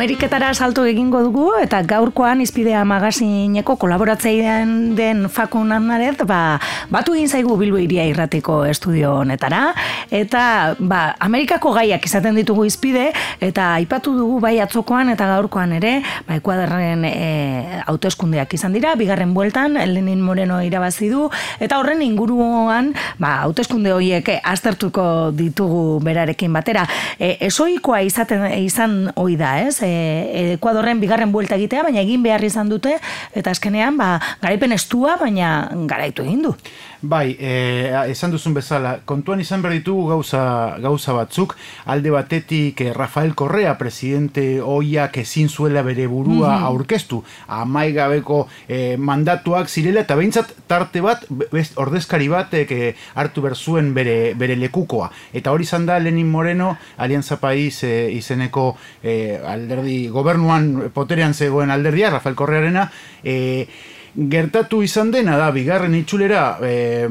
Ameriketara salto egingo dugu eta gaurkoan izpidea magazineko kolaboratzeidean den fakun naret, ba, batu egin zaigu bilbo iria irratiko estudio honetara eta ba, Amerikako gaiak izaten ditugu izpide eta aipatu dugu bai atzokoan eta gaurkoan ere ba, ekuadarren e, autoeskundeak izan dira, bigarren bueltan Lenin Moreno irabazi du eta horren inguruan ba, autoeskunde horiek aztertuko ditugu berarekin batera. E, esoikoa izaten izan ohi da, ez? E, Ekuadorren bigarren buelta egitea, baina egin behar izan dute, eta azkenean, ba, garaipen estua, baina garaitu egin du. Bai, e, esan duzun bezala, kontuan izan behar ditugu gauza, gauza batzuk, alde batetik eh, Rafael Correa, presidente oiak ezin zuela bere burua mm -hmm. aurkeztu, amaigabeko e, mandatuak zirela, eta behintzat tarte bat, best, ordezkari batek e, hartu berzuen bere, bere lekukoa. Eta hori izan da Lenin Moreno, Alianza País e, izeneko e, alderdi, gobernuan poterean zegoen alderdia, Rafael Correarena, e, gertatu izan dena da bigarren itxulera e,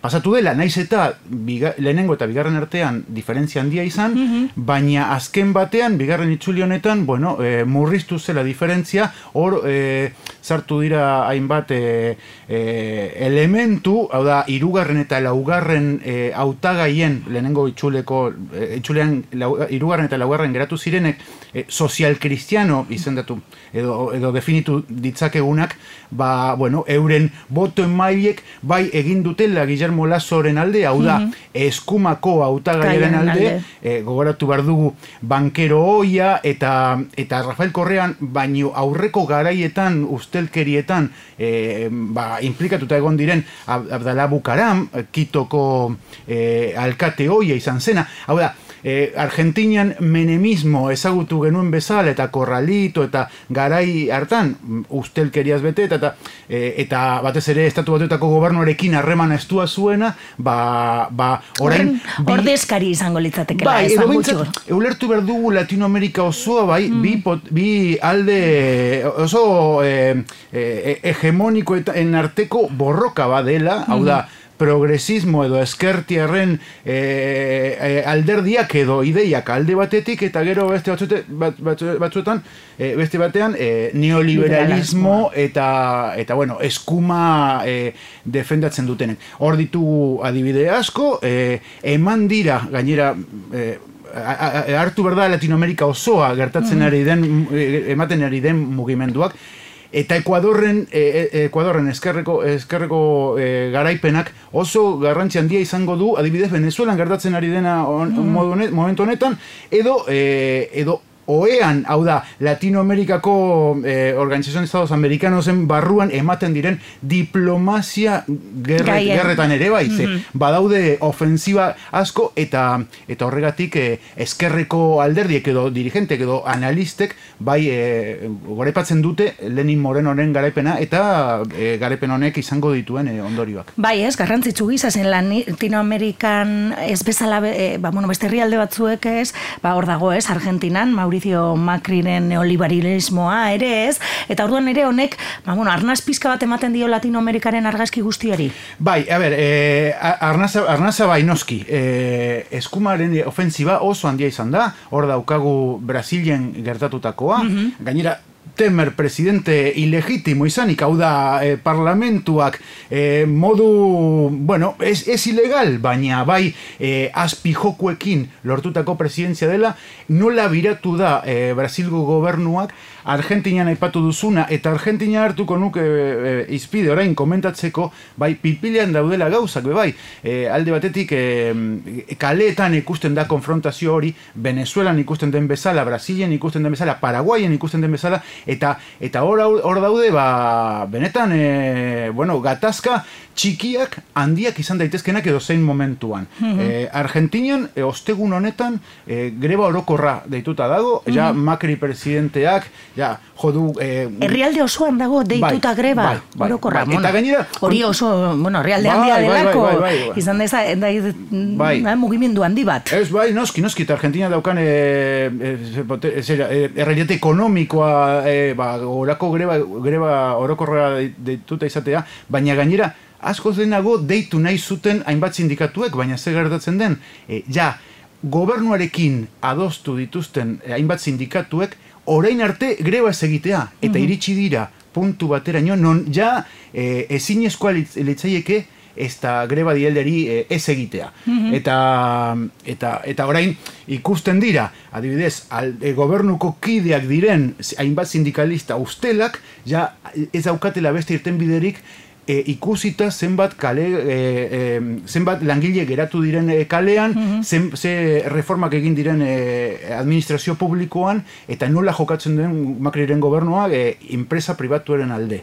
pasatu dela naiz eta lehenengo eta bigarren artean diferentzia handia izan mhm. baina azken batean bigarren itxuli honetan bueno, e, murriztu zela diferentzia hor e, sartu dira hainbat e, elementu hau da irugarren eta laugarren e, autagaien lehenengo itxuleko e, itxulean irugarren eta laugarren geratu zirenek e, sozial kristiano izendatu edo, edo definitu ditzakegunak ba, bueno, euren boto mailek bai egin dutela Guillermo Lazoren alde, hau da, mm -hmm. eskumako autagaiaren alde, alde. E, gogoratu behar dugu bankero oia eta, eta Rafael Korrean, baino aurreko garaietan, ustelkerietan, e, ba, implikatuta egon diren Abdala Bukaram, kitoko e, alkate oia izan zena, hau da, e, Argentinian menemismo ezagutu genuen bezala eta korralito eta garai hartan ustelkeriaz bete eta e, eta batez ere estatu batuetako gobernuarekin harreman estua zuena ba, ba orain ordezkari izango litzateke bai, edo bintzat, eulertu berdugu Latinoamerika osoa bai, mm. bi, pot, bi alde oso e, e, hegemoniko eta en arteko borroka badela, hau da mm progresismo edo eskertiarren e, e, alderdiak edo ideiak alde batetik eta gero beste batzute, bat, batzuetan e, beste batean e, neoliberalismo eta eta bueno, eskuma e, defendatzen dutenek. Hor ditugu adibide asko, e, eman dira gainera e, hartu berda Latinoamerika osoa gertatzen mm. ari den ematen ari den mugimenduak eta Ekuadorren e, e, Ekuadorren eskerreko eskerreko e, garaipenak oso garrantzi handia izango du adibidez Venezuelan gertatzen ari dena on, mm. momentu honetan edo edo oean, hau da, Latinoamerikako eh, Organización de Estados Americanosen barruan ematen diren diplomazia gerret, gerretan ere bai, mm badaude ofensiba asko eta eta horregatik eh, eskerreko alderdiek edo dirigentek edo analistek bai eh, gorepatzen dute Lenin Morenoren garaipena eta eh, garaipen honek izango dituen eh, ondorioak. Bai ez, garrantzitsu gizazen Latinoamerikan ez bezala, eh, ba, bueno, beste herrialde batzuek ez, ba, hor dago ez, Argentinan, Mauri Mauricio Macriren neoliberilismoa ere ez, eta orduan ere honek, ba, bueno, arnaz pizka bat ematen dio Latinoamerikaren argazki guztiari? Bai, a ber, eh, arnaza, arnaza bai noski, eh, eskumaren ofensiba oso handia izan da, hor daukagu Brasilien gertatutakoa, mm gainera, Temer presidente ilegitimo izanik, hau da eh, parlamentuak eh, modu, bueno, ez, ez ilegal, baina bai eh, azpijokuekin lortutako presidentzia dela, nola biratu da eh, Brasilgo gobernuak Argentinian aipatu duzuna, eta Argentina hartuko nuke e, izpide orain komentatzeko, bai, pilpilean daudela gauzak, bai, e, alde batetik e, kaleetan ikusten da konfrontazio hori, Venezuelan ikusten den bezala, Brasilian ikusten den bezala, Paraguayen ikusten den bezala, eta eta hor, hor daude, ba, benetan, e, bueno, gatazka, txikiak handiak izan daitezkenak edo zein momentuan. Mm Argentinian, e, ostegun honetan, e, greba orokorra deituta dago, mm ja Macri presidenteak, ja, jodu... E, herrialde osoan dago deituta bai, greba bai, bai, orokorra. Bai, eta gainera... Hori oso, bueno, herrialde bai, handia delako, bai, bai, bai, izan da, bai. da, mugimendu handi bat. Ez, bai, noski, noski, eta Argentina daukan e, e, erraiete ekonomikoa, e, ba, orako greba, greba orokorra deituta izatea, baina gainera, asko denago deitu nahi zuten hainbat sindikatuek, baina ze gertatzen den, e, ja, gobernuarekin adostu dituzten hainbat sindikatuek orain arte greba ez egitea eta iritsi dira puntu bateraino non ja eh, ezinezkoa litz- litzaieke ez da greba dielderi eh, ez egitea. eta, eta, eta orain ikusten dira, adibidez, al, e, gobernuko kideak diren hainbat sindikalista ustelak, ja ez daukatela beste irten biderik e, ikusita zenbat kale e, e, zenbat langile geratu diren e, kalean zen, ze reformak egin diren e, administrazio publikoan eta nola jokatzen den Macriren gobernua e, enpresa pribatuaren alde.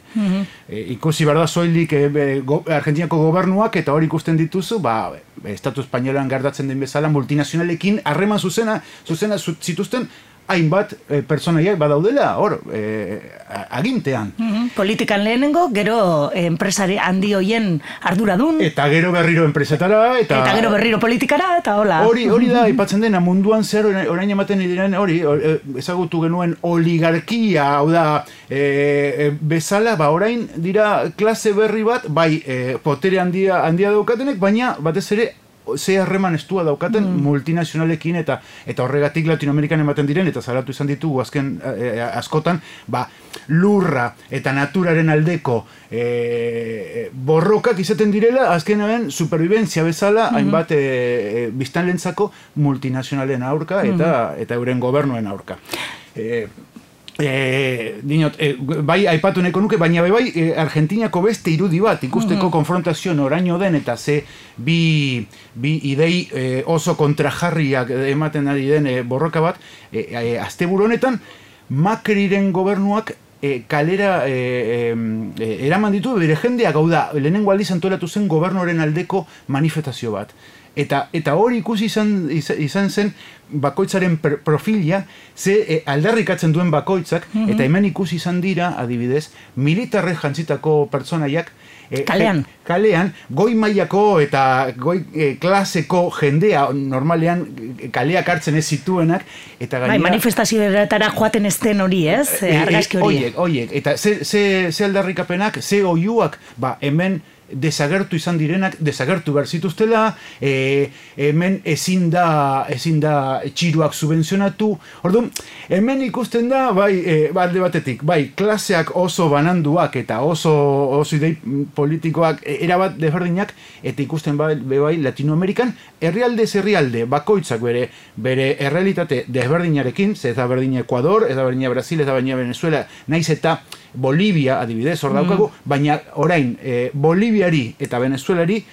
E, ikusi behar da soilik e, go, Argentinako gobernuak eta hori ikusten dituzu ba, Estatu Espainolan gertatzen den bezala multinazionalekin harreman zuzena zuzena zu- zituzten hainbat e, pertsonaiak badaudela hor e, agintean. Mhm. Politikan lehenengo, gero eh, enpresari handi hoien arduradun, eta gero berriro enpresetara eta, eta gero berriro politikara, eta hola. Hori, hori da, aipatzen dena munduan zer orain- ematen diren hori, o- e, ezagutu genuen oligarkia, hau da, e, bezala, ba orain dira klase berri bat, bai, e, potere handia, handia daukatenek, baina batez ere ze harreman estua daukaten multinazionalekin eta eta horregatik Latinoamerikan ematen diren eta zaratu izan ditugu azken e, askotan ba, lurra eta naturaren aldeko e, borrokak izaten direla azkenean superviventzia bezala hainbat e, biztanlentzako multinazionalen aurka eta eta euren gobernuen aurka. E, E, dinot, e, bai aipatu nahiko nuke, baina bai, bai Argentinako beste irudi bat ikusteko konfrontazio noraino den eta ze bi, bi idei e, oso kontrajarriak ematen ari den e, borroka bat, e, e, asteburu honetan Macriren gobernuak e, kalera e, e, eraman ditu bere jendeak hau da, lehenengo aldiz antolatu zen gobernoren aldeko manifestazio bat. Eta, eta hori ikusi izan, izan, zen bakoitzaren per- profilia, ze e, aldarrikatzen duen bakoitzak, eta hemen ikusi izan dira, adibidez, militarre jantzitako pertsonaiak, e, Kalean. je- kalean, goi mailako eta goi e, klaseko jendea, normalean e, kaleak hartzen ez zituenak, eta Bai, gainera... manifestazioetara joaten ez den hori, ez? E, E, argazki hori. Oiek, oiek. Eta ze, ze, ze aldarrikapenak, ze oiuak, ba, hemen desagertu izan direnak, desagertu behar zituztela, e, hemen ezin da, ezin da txiruak subvenzionatu. Orduan, hemen ikusten da, bai, e, alde batetik, bai, klaseak oso bananduak eta oso, oso idei politikoak e, erabat desberdinak, eta ikusten bai, bai Latinoamerikan, herrialde herrialde, bakoitzak bere, bere errealitate desberdinarekin, ez da berdina Ecuador, ez da berdina Brasil, ez da berdina Venezuela, naiz eta Bolivia, adibidez, hor daukagu, baina orain, e, Boliviari eta Venezuelari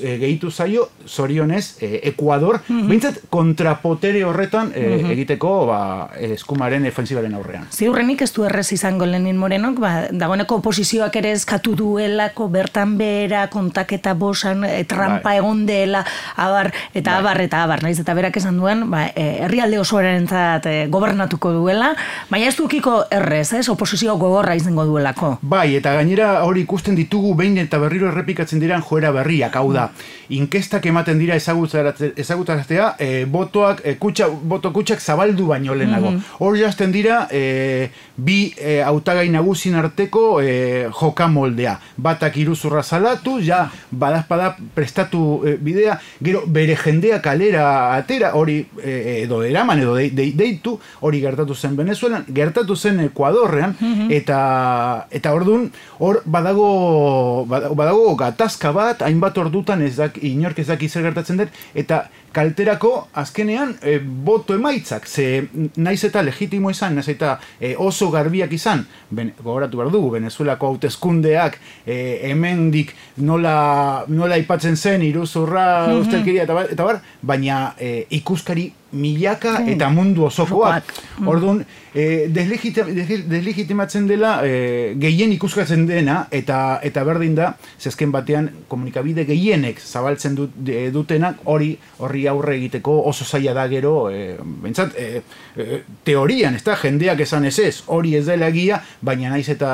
e, gehitu zaio, zorionez, e, Ecuador, behintzat kontrapotere horretan e, egiteko ba, eskumaren ofensibaren aurrean. Ziurrenik ez du errez izango Lenin Morenok, ba, dagoeneko oposizioak ere eskatu duelako bertan behera kontaketa bosan, e, trampa Bai. egon dela, abar, eta abar, eta abar, naiz, eta berak esan duen, ba, herrialde osoaren e, gobernatuko duela, baina ez dukiko errez, ez, oposizio gogorra izango duelako. Bai, eta gainera hori ikusten ditugu behin eta berriro errepikatzen diran joera berriak, hau da, inkestak ematen dira ezagutarazte- ezagutaraztea, e, botoak, e, kutsa, boto kutsak zabaldu baino lehenago. Hor jazten dira, e, bi e, hautagai nagusin arteko e, joka moldea. Batak iruzurra salatu, ja, badazpada prestatu e, bidea, gero bere jendea kalera atera, hori e, edo eraman edo de, de, deitu, hori gertatu zen Venezuelan, gertatu zen Ekuadorrean, eta eta ordun hor badago badago, gatazka bat, hainbat ordutan ez dak, inork ez daki zer gertatzen den, eta kalterako azkenean e, boto emaitzak, ze naiz eta legitimo izan, naiz eta e, oso garbiak izan, ben, gogoratu behar dugu, Venezuelako hauteskundeak e, hemendik nola, nola aipatzen zen, iruzurra, ustelkeria, eta, bar- eta bar, baina e, ikuskari milaka eta mundu osokoak. Orduan, e, deslegitim, desle- deslegitimatzen dela e, gehien ikuskatzen dena eta eta berdin da, zezken batean komunikabide gehienek zabaltzen dut, dutenak hori horri aurre egiteko oso zaila da gero, e, bentsat, e, e, teorian, ez da, jendeak esan ez ez, hori ez dela egia, baina naiz eta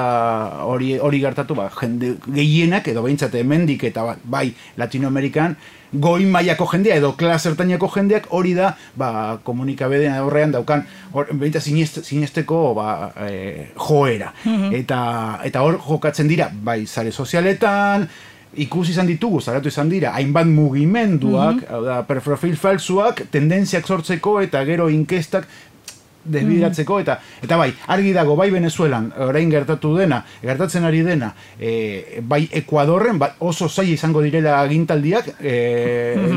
hori hori gertatu, ba, jende gehienak, edo behintzat hemendik eta ba- bai Latinoamerikan, goi mailako jendea edo klas ertainako jendeak hori da ba, komunikabideen aurrean daukan hor, behintzat sinest, sinesteko ba, e, joera eta, eta hor jokatzen dira bai sare sozialetan ikusi izan ditugu, zaratu izan dira, hainbat mugimenduak, Mhm. hau da, perfil falsuak, tendentziak sortzeko eta gero inkestak desbideratzeko eta eta bai, argi dago bai Venezuelan orain gertatu dena, gertatzen ari dena, e, bai Ekuadorren bai, oso zaila izango direla agintaldiak, e,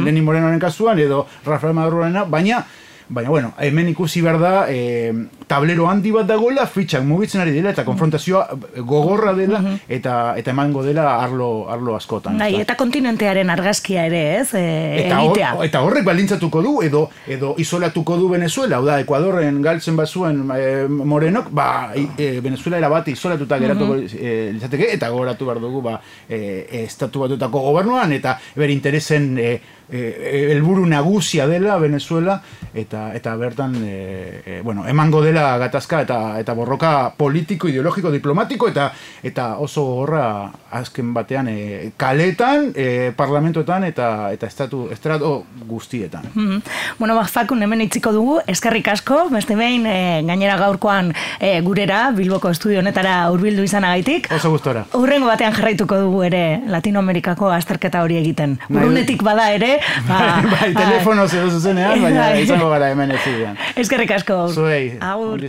Lenin Morenoren kasuan edo Rafael Madurorena, baina Baina, bueno, hemen ikusi behar da, e, tablero handi bat dagoela, fitxak mugitzen ari dela, eta konfrontazioa gogorra dela, eta eta emango dela arlo, arlo askotan. Bai, eta kontinentearen argazkia ere, ez? E, Eta, hor- eta horrek baldintzatuko du edo edo isolatuko du Venezuela, hau da Ekuadorren galtzen bazuen e, Morenok, ba e, Venezuela era bat isolatuta geratuko e, litzateke eta gogoratu behar dugu ba e, estatu batutako gobernuan eta ber interesen e, e, helburu nagusia dela Venezuela eta eta bertan e, e, bueno, emango dela gatazka eta eta borroka politiko, ideologiko, diplomatiko eta eta oso gogorra azken batean e, kaletan, e, parlamentoetan eta eta estatu estrato guztietan. Mhm. Bueno, ba, fakun hemen itziko dugu, eskerrik asko, beste behin, e, gainera gaurkoan e, gurera, Bilboko estudio honetara hurbildu izanagaitik. Oso gustora. Urrengo batean jarraituko dugu ere Latinoamerikako azterketa hori egiten. Urunetik bada ere, ba, bai, telefono edo zuzenean, baina Bai. izango gara hemen ez zidean. Eskerrik asko. Zuei, agur.